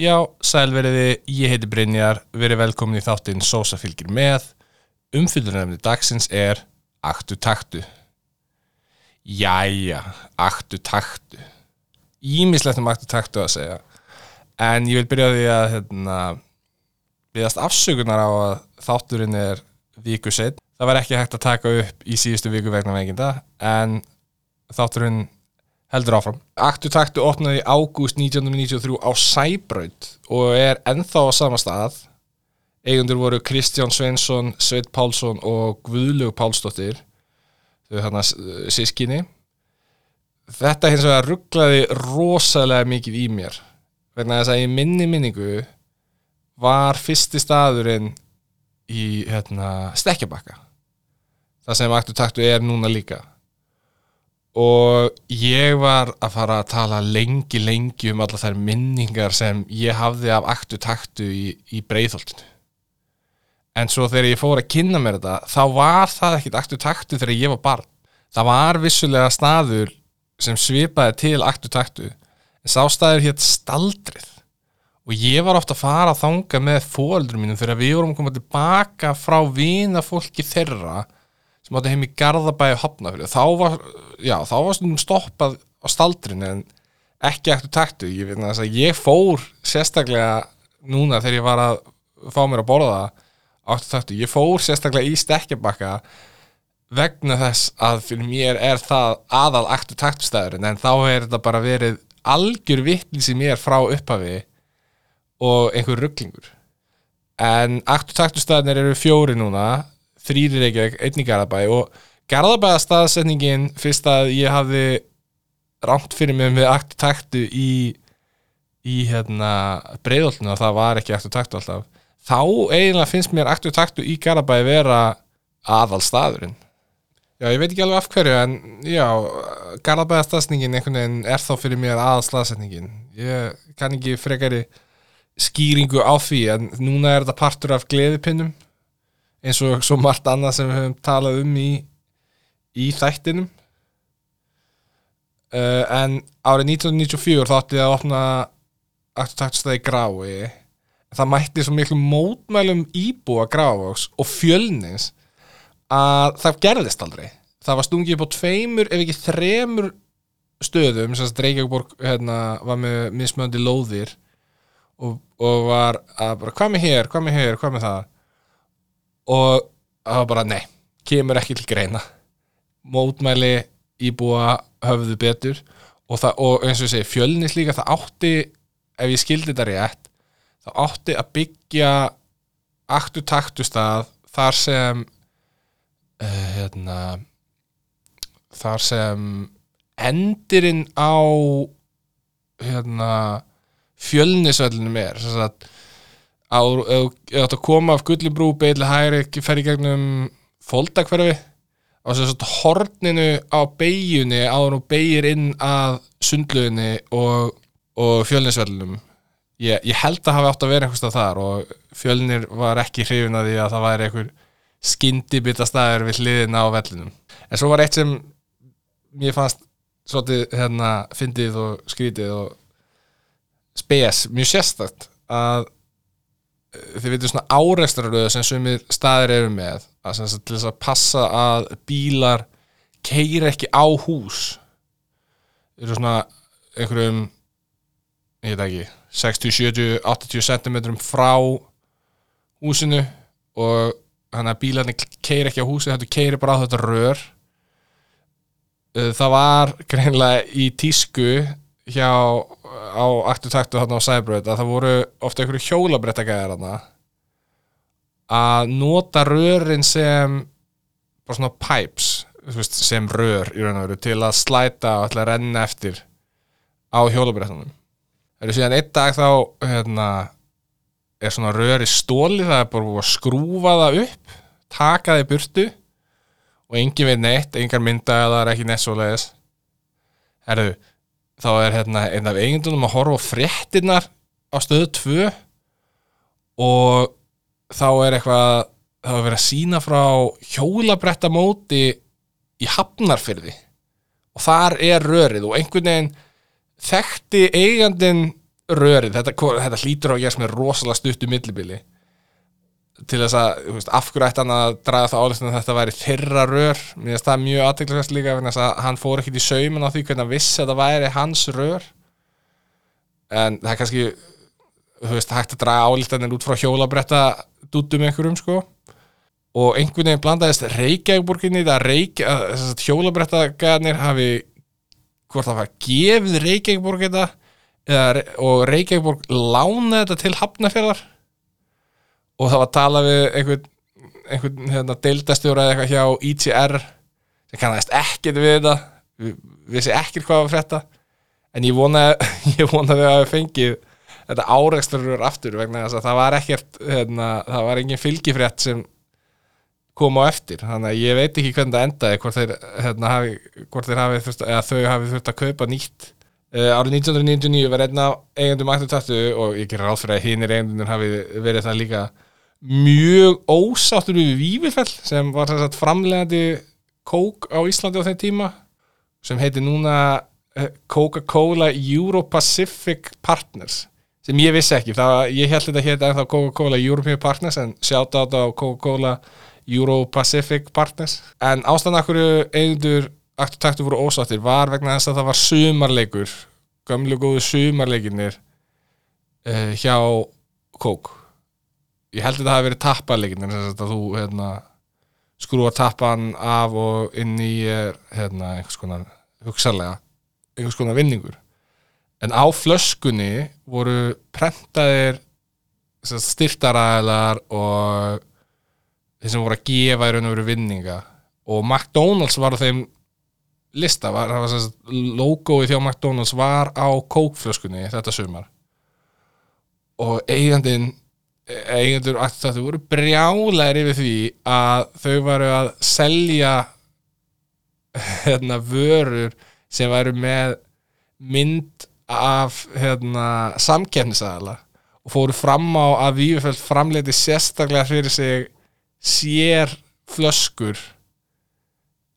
Já, sælveriði, ég heiti Brynjar, verið velkomin í þáttinn Sósa fylgir með. Umfyllunarefni dagsins er Aktu taktu. Jæja, aktu taktu. Ímislegt um aktu taktu að segja. En ég vil byrja því að hérna, byggast afsökunar á að þátturinn er viku seitt. Það var ekki hægt að taka upp í síðustu viku vegna veikinda, en þátturinn heldur áfram. Aktu taktu opnaði í ágúst 1993 á Sæbraut og er ennþá á sama stað. Eigundur voru Kristján Sveinsson, Sveit Pálsson og Guðlug Pálsdóttir, þau þarna sískinni. Þetta hins vegar rugglaði rosalega mikið í mér, vegna þess að í minni minningu var fyrsti staðurinn í hérna, stekkjabakka. Það sem aktu taktu er núna líka og ég var að fara að tala lengi lengi um alla þær minningar sem ég hafði af aktu taktu í, í breyðholtinu en svo þegar ég fór að kynna mér þetta þá var það ekkit aktu taktu þegar ég var barn. Það var vissulega staður sem svipaði til aktu taktu en sá staður hétt staldrið. Og ég var ofta að fara að þanga með fóaldrum mínum þegar við vorum að koma tilbaka frá vina fólki þeirra sem átti heim í Garðabæi og Hafnafjörðu þá var, já, þá var stundum stoppað á staldrin en ekki eftir taktu. Ég, ég fór sérstaklega núna þegar ég var að fá mér að borða áttu taktu, ég fór sérstaklega í stekkjabakka vegna þess að fyrir mér er það aðal aktu taktustæðurinn en þá er þetta bara verið algjör vittlis í mér frá upphafi og einhver rugglingur en aktu taktustæðinir eru fjóri núna þrýri Reykjavík, einn í Garðabæ og Garðabæða staðsetningin fyrst að ég hafði rámt fyrir mig með aktu taktu í, í hérna, breyðoltinu og það var ekki aktu taktu alltaf þá eiginlega finnst mér aktu taktu í Garðabæ vera aðal staðurinn Já, ég veit ekki alveg af hverju en já, Garðabæða staðsetningin einhvern veginn er þá fyrir mér aðal staðsetningin ég kann ekki frekari skýringu á því en núna er þetta partur af gleðipinnum eins og svo margt annað sem við höfum talað um í, í þættinum. Uh, en árið 1994 þátti að opna aktutakstæði grái það mætti svo miklu mótmælum íbúa grávoks og fjölnins að það gerðist aldrei. Það var stungið upp á tveimur ef ekki þremur stöðum sem Reykjavík hérna, var með mismöndi lóðir og, og var að bara hvað með hér, hvað með hér, hvað með það og það var bara nei, kemur ekki til greina. Mótmæli íbúa höfðu betur. Og, það, og eins og ég segi, fjölnis líka það átti, ef ég skildi þetta rétt það átti að byggja aktu taktu stað þar sem uh, hérna þar sem endirinn á hérna fjölnisöllunum er. Þess að ætti að koma af Gullibrú beigli hæri, fer í gegnum fóldakverfi og þess að horninu á beigjunni áður og beigir inn að sundluðinni og, og fjölnisvellunum ég, ég held að hafa átt að vera einhverstað þar og fjölnir var ekki hrifin að því að það væri einhver skyndibita staður við hliðin á vellunum en svo var eitt sem mér fannst svolítið hérna fyndið og skrítið og spes, mjög sérstakt að þið veitum svona áreistraröðu sem sumir staðir eru með að til þess að passa að bílar keir ekki á hús. Eru svona einhverjum ég veit ekki 60, 70, 80 cm frá húsinu og þannig að bílarni keir ekki á húsi þetta keir bara á þetta rör. Það var greinlega í tísku hjá á aktu taktu þarna á Cyberbröð að það voru ofta einhverju hjólabrettagæðar að nota rörin sem bara svona pipes veist, sem rör í raun og veru til að slæta og ætla að renna eftir á hjólabrettunum. Það eru síðan einn dag þá hérna, er svona rör í stóli það er bara að skrúfa það upp taka það í burtu og engin veit neitt, engar mynda eða er ekki neitt svo leiðis herru þá er hérna einn af eigendunum að horfa fréttinnar á stöðu 2 og þá er eitthvað þá er verið að sína frá hjólabrettamóti í hafnarfyrði og þar er rörið og einhvern veginn þekkti eigandin rörið, þetta, þetta hlýtur á að gera með rosalega stuttu millibili til þess að, þú veist, af hverju ætti hann að draga það álistin að þetta væri þyrra rör? Mér finnst það mjög aðteglisvægt líka að hann fór ekkit í saumin á því hvernig hann vissi að það væri hans rör. En það er kannski þú veist, hægt að draga álistanir út frá hjólabretta dútum einhverjum, sko. Og einhvern veginn blandaðist Reykjavíkborginni það Reykj hjólabretta hafi hvort það var gefið Reykjavíkborg og Reykjavíkborg lánaði þetta til Hafnafjörðar og það var að tala við einhvern, einhvern hérna, deildastjóra eða eitthvað hjá ITR sem kannast ekkert við þetta vissi ekkert hvað var frétta en ég vonaði, ég vonaði að það fengið þetta áreiksturur aftur vegna þess að það var ekkert hérna, það var engin fylgifrétt sem kom á eftir, þannig að ég veit ekki hvernig það endaði hvort þeir, hérna, hafi, hvort þeir hafi þurft, eða þau hafi þurft að kaupa nýtt. Uh, árið 1999 var einna eigandum aktur tattu og ég gerir ráð fyrir að hinn er eigandunum hafi verið það líka mjög ósáttur við Vífifell sem var þess að framlegandi kók á Íslandi á þeim tíma sem heiti núna eh, Coca-Cola Euro-Pacific Partners sem ég vissi ekki, það, ég held þetta hér ennþá Coca-Cola European Partners en sjátt á þetta á Coca-Cola Euro-Pacific Partners. En ástæðan akkur einundur aktur taktu voru ósáttir var vegna þess að það var sumarleikur gömlu góðu sumarleikinir uh, hjá Coke ég held að það hafi verið tappalegin en þess að þú hérna, skrúa tappan af og inn í hérna, einhvers konar hugsalega, einhvers konar vinningur. En á flöskunni voru prentaðir styrtaræðilar og þeir sem voru að gefa í raun og veru vinninga. Og McDonalds var á þeim lista, var, var logoið hjá McDonalds var á kókflöskunni þetta sumar. Og eigandin eigendur þau voru brjálæri yfir því að þau varu að selja hérna vörur sem varu með mynd af hérna samkernisæðala og fóru fram á að Vífjöld framleiti sérstaklega fyrir sig sér flöskur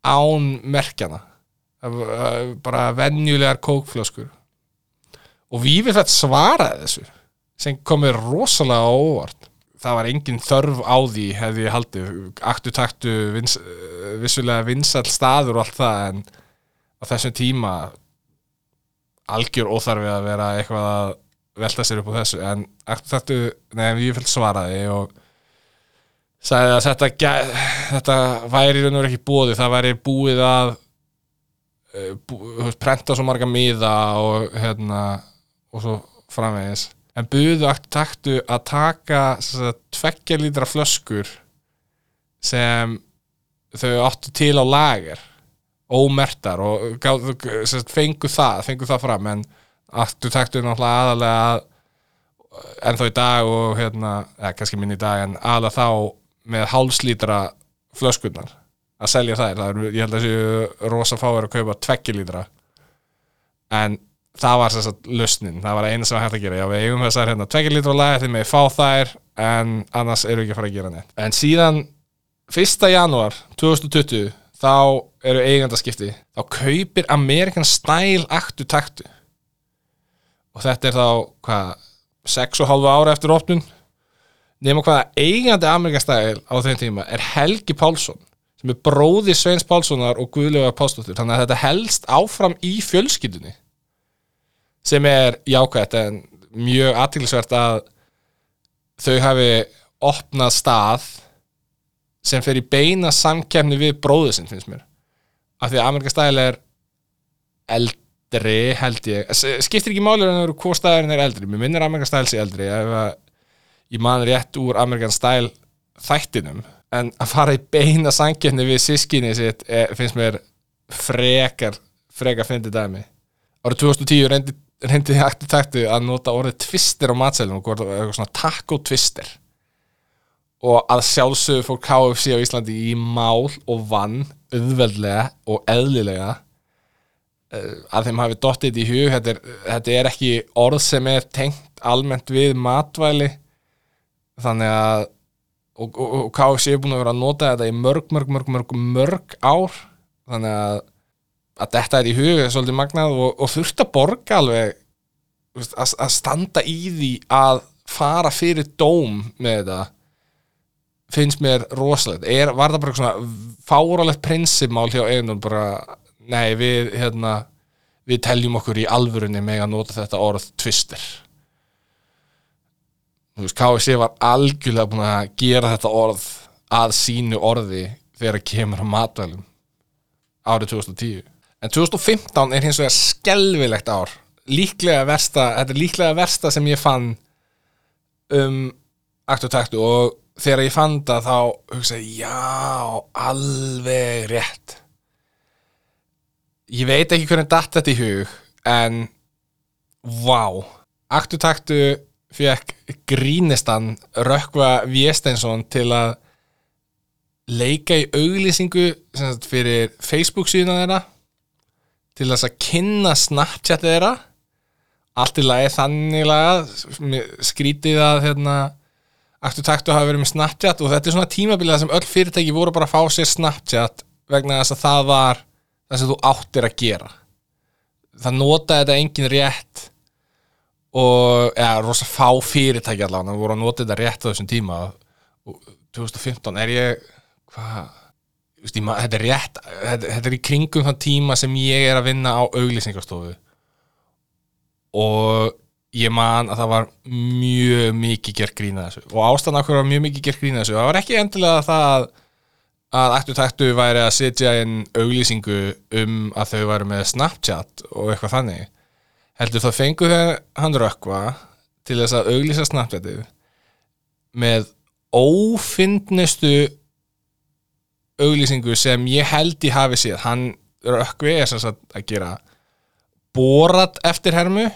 án merkjana bara venjulegar kókflöskur. Og Vífjöld svaraði þessu sem komið rosalega óvart. Það var engin þörf á því hefði ég haldið, aktu taktu vins, vissulega vinsall staður og allt það en á þessum tíma algjör óþarfið að vera eitthvað að velta sér upp á þessu. En aktu taktu, nefn ég fylg svaraði og sagði að þetta, þetta væri raun og verið ekki búið, það væri búið að eh, bú, prenta svo marga miða og hérna og svo framvegis en buðu taktu að taka tveggja lítra flöskur sem þau áttu til á lager ómertar og fengu það, fengu það fram en aftur taktu náttúrulega aðalega en þá í dag og hérna, eða kannski minn í dag en aðalega þá með hálslítra flöskurnar að selja þær, það er, ég held að þessu rosa fáir að kaupa tveggja lítra. En það var þess að lusnin, það var eina sem var hægt að gera. Já við eigum þessar hérna tvekja lítur á lagi þegar við fá þær en annars eru við ekki að fara að gera neitt. En síðan 1. janúar 2020 þá eru eigandaskipti þá kaupir American Style aktu taktu. Og þetta er þá hvað 6,5 ára eftir opnun? Nema hvaða eigandi American Style á þeim tíma er Helgi Pálsson sem er bróði Sveins Pálssonar og Guðljóðar Pálsdóttir þannig að þetta helst áfram í fjölskyldunni sem er jákvæmt en mjög aðtilsvert að þau hafi opnað stað sem fer í beina samkefni við bróðu sinn finnst mér. Af því að Amerika stæl er eldri held ég. Skiptir ekki máli en það eru hvað stæðurinn er eldri. Mér minnir Amerika stæl sé eldri ég man rétt úr Amerikan stæl þættinum. En að fara í beina samkefni við sískinni sitt er, finnst mér frekar frekar fyndið dæmi. Árið 2010 reyndi reyndi þið aktu taktu að nota orðið twister á matselinu og eitthvað svona taco twister. Og að sjálfsögur fór KFC á Íslandi í mál og vann auðveldlega og eðlilega. Eh, að þeim hafi dottið í hug þetta er, þetta er ekki orð sem er tengt almennt við matvæli. Þannig að og, og, og KFC er búin að vera að nota þetta í mörg, mörg, mörg, mörg, mörg ár. Þannig að að þetta er í huga svolítið magnað og, og þurft að borga alveg að, að standa í því að fara fyrir dóm með þetta finnst mér rosalegt. Er, var það bara svona fáralegt prinsipmál hjá einum bara, nei við hérna, við teljum okkur í alvörunni með að nota þetta orð twister þú veist, KFC var algjörlega búin að gera þetta orð að sínu orði þegar það kemur á matvælum árið 2010 en 2015 er hins vegar skelvilegt ár. Líklega versta, þetta er líklega versta sem ég fann um akt og taktu og þegar ég fann það þá hugsaði já, alveg rétt. Ég veit ekki hvernig datt þetta í hug en vá, akt og taktu fekk grínistan Rökkva Viesteinsson til að leika í auglýsingu fyrir Facebook síðan þeirra til þess að kynna Snapchat þeirra. Allt í lagi þannig laga skrítið að hérna, aktu taktu hafa verið með Snapchat og þetta er svona tímabilið sem öll fyrirtæki voru bara að fá sér Snapchat vegna þess að það var það sem þú áttir að gera. Það notaði þetta engin rétt og eða rosa fá fyrirtæki allavega, það voru að nota þetta rétt á þessum tíma. Og 2015 er ég hvað þetta er rétt, þetta, þetta er í kringum þann tíma sem ég er að vinna á auglýsingarstofu og ég man að það var mjög mikið gerð grína þessu. Og ástæðan okkur var mjög mikið gerð grína þessu það var ekki endilega það að ættu tættu væri að setja inn auglýsingu um að þau væri með Snapchat og eitthvað þannig. Heldur þá fengu þau hann rökkva til þess að auglýsa Snapchatið með ófindnustu auglýsingu sem ég held í hafi síðan hann rökkvi er sem sagt að gera borat eftir hermu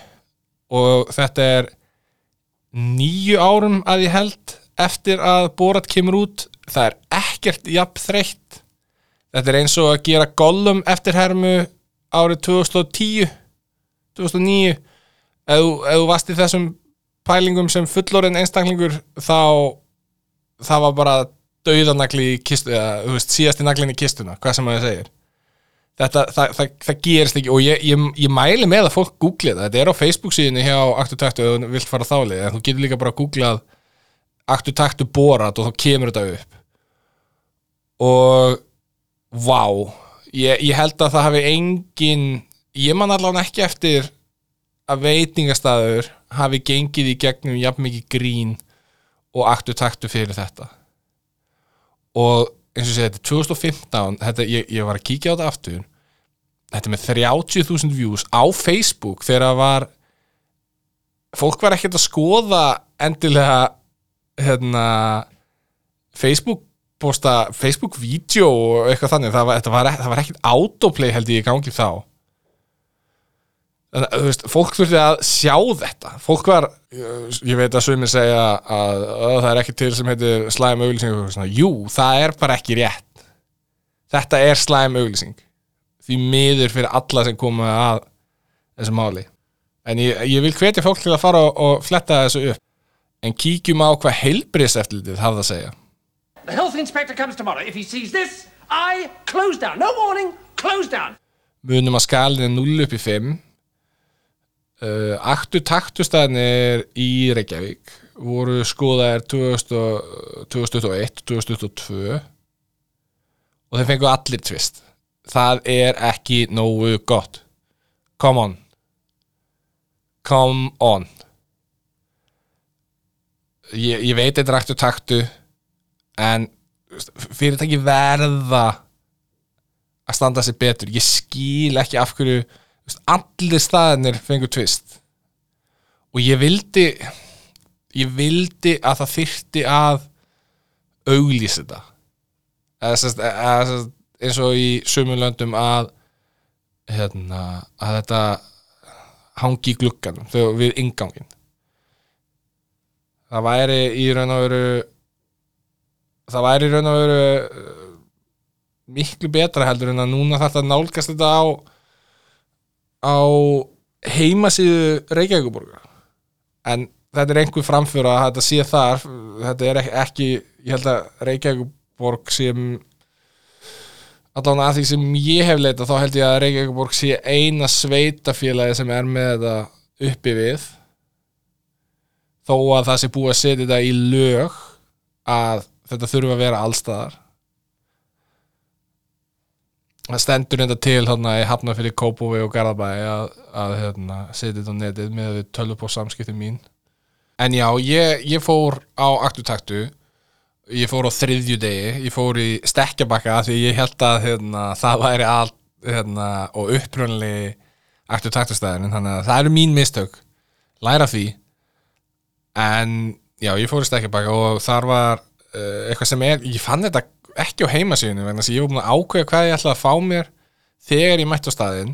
og þetta er nýju árum að ég held eftir að borat kemur út. Það er ekkert jafn þreytt. Þetta er eins og að gera gollum eftir hermu árið 2010 2009 ef ef þú varst í þessum pælingum sem fullorinn einstaklingur þá það var bara dauðanagli í kistu eða þú veist síðast í naglinn í kistuna hvað sem maður segir. Þetta, það, það, það gerist ekki og ég, ég, ég mæli með að fólk googli þetta þetta er á Facebook síðinu hjá Aktutaktu ef þú vilt fara þálið en þú getur líka bara að googlað Aktutaktu borat og þá kemur þetta upp. Og vá ég, ég held að það hafi engin ég man allavega ekki eftir að veitingastæður hafi gengið í gegnum jafn mikið grín og aktu taktu fyrir þetta og eins og sé þetta 2015 þetta, ég, ég var að kíkja á þetta aftur. Þetta er með 30.000 views á Facebook þegar var fólk var ekkert að skoða endilega hérna Facebook posta Facebook-vídeó og eitthvað þannig. Það var, var, var ekkert autoplay held ég í gangi þá þú veist, fólk þurfti að sjá þetta fólk var, ég veit að sumir segja að, að það er ekki til sem heitir slæm auglýsing jú, það er bara ekki rétt þetta er slæm auglýsing því miður fyrir alla sem koma að þessu máli en ég, ég vil hvetja fólk til að fara og, og fletta þessu upp en kíkjum á hvað heilbriðseftlitið hafði að segja The health inspector comes tomorrow. If he sees this, I close down. No warning, close down. Munum að skalin er 0 upp í 5. Uh, aktu taktustæðinir í Reykjavík voru skoðaðir 2021, 2022 og þeir fengu allir tvist. Það er ekki nógu gott. Come on. Come on. Ég, ég veit er aktu taktu en fyrirtæki verða að standa sér betur ég skil ekki af hverju allir staðinir fengur tvist og ég vildi ég vildi að það þyrti að auglýsa þetta. Eða, eða, eins og í sömulöndum að hérna, að þetta hangi í gluggan við ingangin það væri í raun og veru það væri raun og veru uh, miklu betra heldur en að núna þarf það nálgast þetta á á heimasíðu Reykjavíkuborgar en þetta er einhver framfyrir að þetta sé þar. Þetta er ekki, ég held að Reykjavíkuborg sem allavega að því sem ég hef leita þá held ég að Reykjavíkuborg sé eina sveitafélagi sem er með þetta uppi við. Þó að það sé búið að setja þetta í lög að þetta þurfa að vera allstaðar það stendur enda til hérna í Hafnarfyrir Kópóvi og Garðabæi að, að hérna, setja þetta á netið með tölvup og samskipti mín. En já, ég, ég fór á aktutaktu. Ég fór á þriðju degi ég fór í stekkjabakka því ég held að hérna, það væri allt hérna, og upprunni aktutakstustæðin þannig að það eru mín mistök. Læra því. En já, ég fór í stekkjabakka og þar var uh, eitthvað sem er, ég fann þetta ekki á heimasíðinu vegna þess að ég var búin að ákveða hvað ég ætlaði að fá mér þegar ég mætti á staðinn.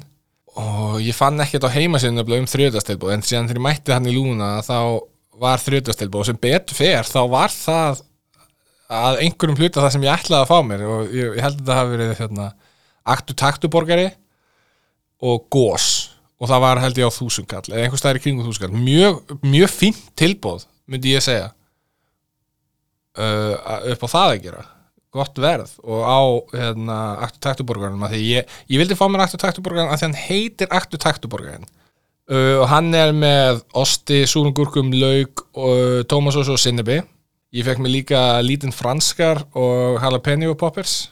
Og ég fann ekkert á heimasíðinu um þrjöðastilbúð en síðan þegar ég mætti hann í lúna þá var þrjöðastilbúð og sem betur fer þá var það að einhverjum hluta það sem ég ætlaði að fá mér. Og ég, ég held að þetta hafi verið hérna, aktu taktuborgari og gós og það var held ég á þúsungall eða einhver staðar í kringum þúsungall mjög, mjög fínt tilbóð myndi ég segja uh, upp á það að gera gott verð og á hérna, aktu taktuborgarinn því ég, ég vildi fá mér aktu taktuborgarinn að því hann heitir aktu taktuborgarinn. Uh, og hann er með osti, súrum gúrkum, lauk og tómasós og sinnebi ég fekk mér líka lítinn franskar og jalapeno poppers.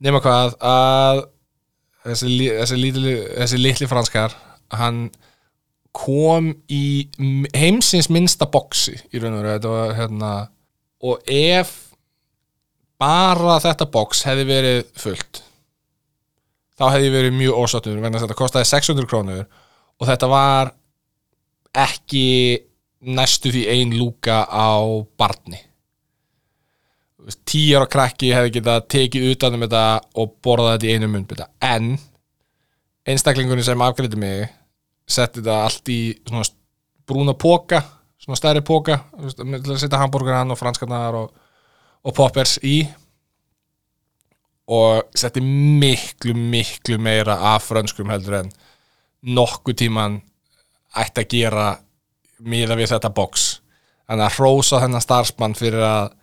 Nema hvað að þessi, þessi, litli, þessi litli franskar hann kom í heimsins minnsta boksi í raun og þetta var hérna og ef bara þetta box hefði verið fullt þá hefði ég verið mjög ósáttur vegna að þetta kostaði 600 krónur og þetta var ekki næstu því ein lúka á barni. Tíu ára krakki hefði getað tekið utan um þetta og borðað þetta í einu munnbytta en einstaklingunni sem afgriði mig setti þetta allt í brúna póka svona stærri póka setja hambúrgarann og franskarnar og, og poppers í og setti miklu, miklu meira af frönskum heldur en nokkuð tíman ætti að gera miða við þetta box. Þannig að hrósa þennan starfsmann fyrir að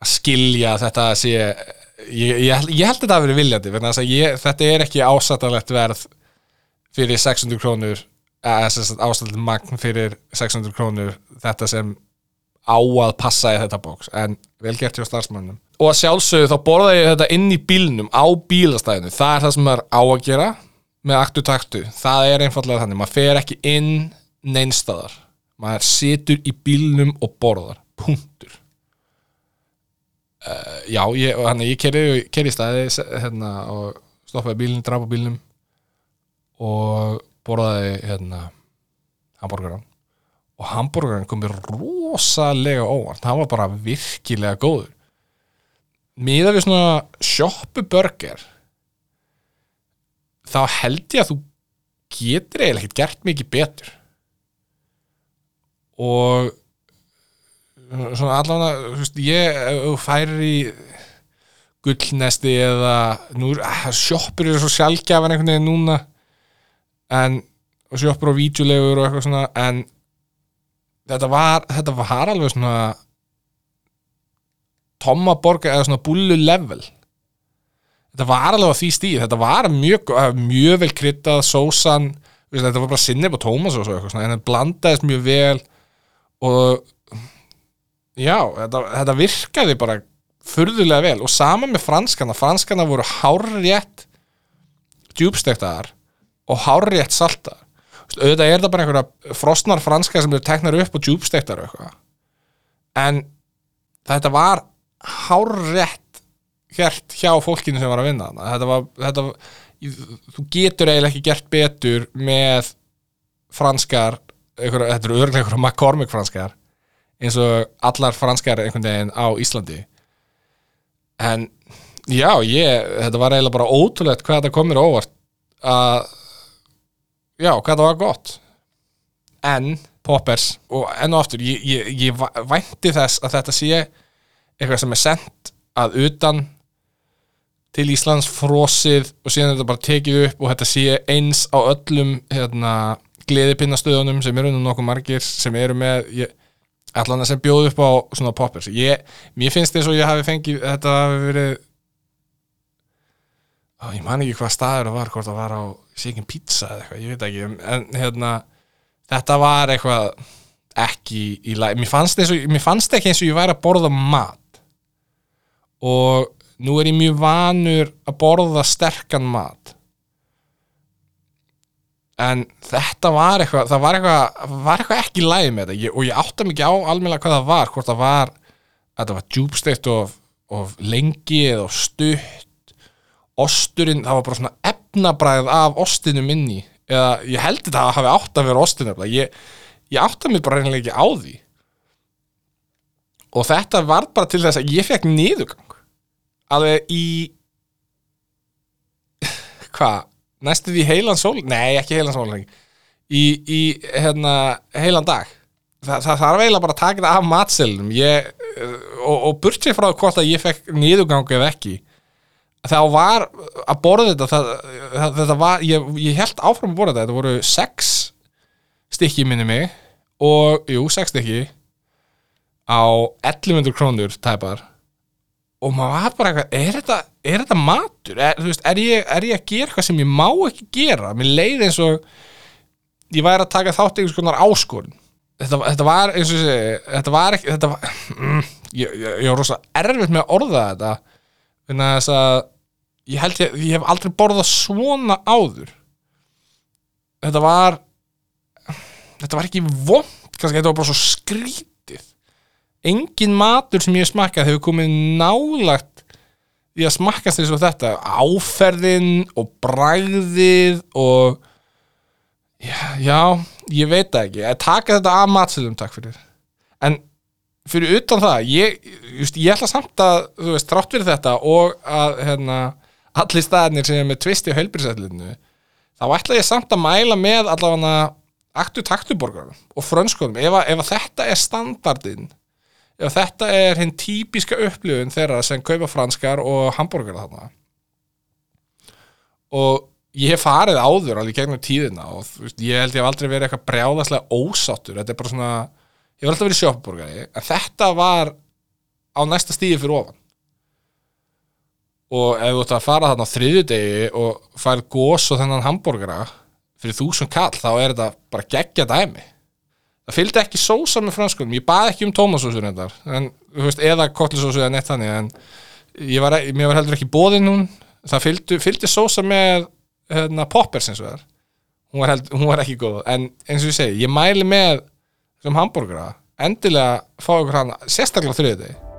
að skilja að þetta sé ég, ég, ég held þetta að vera viljandi að ég, þetta er ekki ásættanlegt verð fyrir 600 krónur ásættanlegt magn fyrir 600 krónur þetta sem á að passa í þetta bóks en vel gert hjá starfsmannum og að sjálfsögðu þá borða ég þetta inn í bílnum á bílastæðinu, það er það sem maður á að gera með aktu taktu, það er einfallega þannig, maður fer ekki inn neinstæðar, maður situr í bílnum og borðar, punktur. Uh, já, ég, hann, ég kerði kerði í staði hérna, og stoppaði bílnum, á bílnum og borðaði hérna hambúrgaran og hambúrgarinn kom mér rosalega óvart. Hann var bara virkilega góður. Miða við svona shoppuburger þá held ég að þú getur eiginlega ekkert gert mikið betur. Og svona allavega þú veist, ég færir í gullnesti eða nú ah, sjoppur eru svo sjálfgjafan einhvern veginn núna en og sjoppur og vídeolegur og eitthvað svona en þetta var, þetta var alveg svona tommaborga eða svona bullu level. Þetta var alveg á því stíð þetta var mjög, mjög vel kryttað sósan, þetta var bara sinnið på Tómas og svo eitthvað svona, en þetta blandaðist mjög vel og já, þetta, þetta virkaði bara furðulega vel og sama með franskana, franskana voru hárrétt djúbstektaðar og hárrétt saltaðar auðvitað er þetta bara einhverja frosnar franska sem eru teknar upp og djúbstektar en þetta var hárrétt gert hjá fólkinu sem var að vinna þetta var, þetta þú getur eiginlega ekki gert betur með franskar einhverja, þetta eru örglega einhverja McCormick franskar eins og allar franskar einhvern veginn á Íslandi. En já, ég, þetta var eiginlega bara ótrúlegt hvað þetta komir óvart að já, hvað það var gott. En? Poppers. Og enn og aftur, ég, ég, ég vænti þess að þetta sé eitthvað sem er sendt að utan til Íslands frosið og síðan þetta bara tekið upp og þetta sé eins á öllum hérna, gleðipinnastöðunum sem eru nú nokkuð margir sem eru með ég, allan sem bjóð upp á svona poppers. Ég, mér finnst eins og ég hafi fengið þetta hafi verið ég man ekki hvað staður það var hvort það var á Shaken Pizza eða eitthvað, ég veit ekki en hérna, þetta var eitthvað ekki í lagi. Mér fannst, og, mér fannst ekki eins og ég væri að borða mat. Og nú er ég mjög vanur að borða sterkan mat. En þetta var eitthvað það var eitthvað, var eitthvað ekki í lagi með þetta. Ég, og ég átta mikið á almennilega hvað það var hvort það var, það var djúbsteikt of, of lengi eða stutt osturinn, það var bara svona efnabræð af ostinu minni eða ég held þetta að hafi átt að vera ostinu ég, ég átta mig bara reynilega ekki á því. Og þetta var bara til þess að ég fekk niðurgang. Alveg í hvað, næstu því heilan sól nei, ekki heilan sól í, í hérna, heilan dag. Þa, það þarf eiginlega bara að taka þetta af matselunum ég, og, og burt sér frá hvort að ég fekk niðurgang eða ekki þá var að borða þetta það, þetta var, ég, ég held áfram að borða þetta, þetta voru sex stykki minni mig og, jú, sex stykki á 1100 krónur tæpar og maður var bara eitthvað, er þetta, er þetta matur? Er, veist, er, ég, er ég að gera eitthvað sem ég má ekki gera? Mér leiði eins og ég væri að taka þátt einhvers konar áskorun þetta, þetta var eins og segi þetta var ekki þetta var, mm, ég, ég var rosalega erfitt með að orða þetta en þess að ég held ég, ég hef aldrei borðað svona áður. Þetta var þetta var ekki vond kannski þetta var bara svo skrítið. Engin matur sem ég hef smakkað hefur komið nálagt í að smakkast eins og þetta. Áferðin og bragðið og já, já ég veit það ekki, að taka þetta af matsilum takk fyrir. En fyrir utan það, ég, just, ég ætla samt að, þú veist, trátt fyrir þetta og að, hérna, allir staðinir sem er með tvisti á heilbrísætlinu þá ætla ég samt að mæla með allavega aktu taktuborgarum og frönskunum, ef, ef þetta er standardin ef þetta er hinn típiska upplifun þeirra sem kaupa franskar og hambúrgara þarna. Og ég hef farið áður alveg gegnum tíðina og veist, ég held ég hef aldrei verið eitthvað brjáðaslega ósáttur. Þetta er bara svona, ég hef alltaf verið sjoppborgari en þetta var á næsta stíði fyrir ofan. Og ef þú ætti að fara þarna á þriðjudegi og fær gós og þennan hambúrgara fyrir þúsund kall þá er þetta bara geggja dæmi. Það fylgdi ekki sósa með franskunum ég baði ekki um tómasósu reyndar en, veist, eða kotlisósu eða neitt þannig en var, mér var heldur ekki bóðin hún það fylgdi, fylgdi sósa með hérna, poppers eins og það hún var, held, hún var ekki góð. En eins og ég segi, ég mæli með sem hambúrgara endilega fá ykkur hann sérstaklega þriðið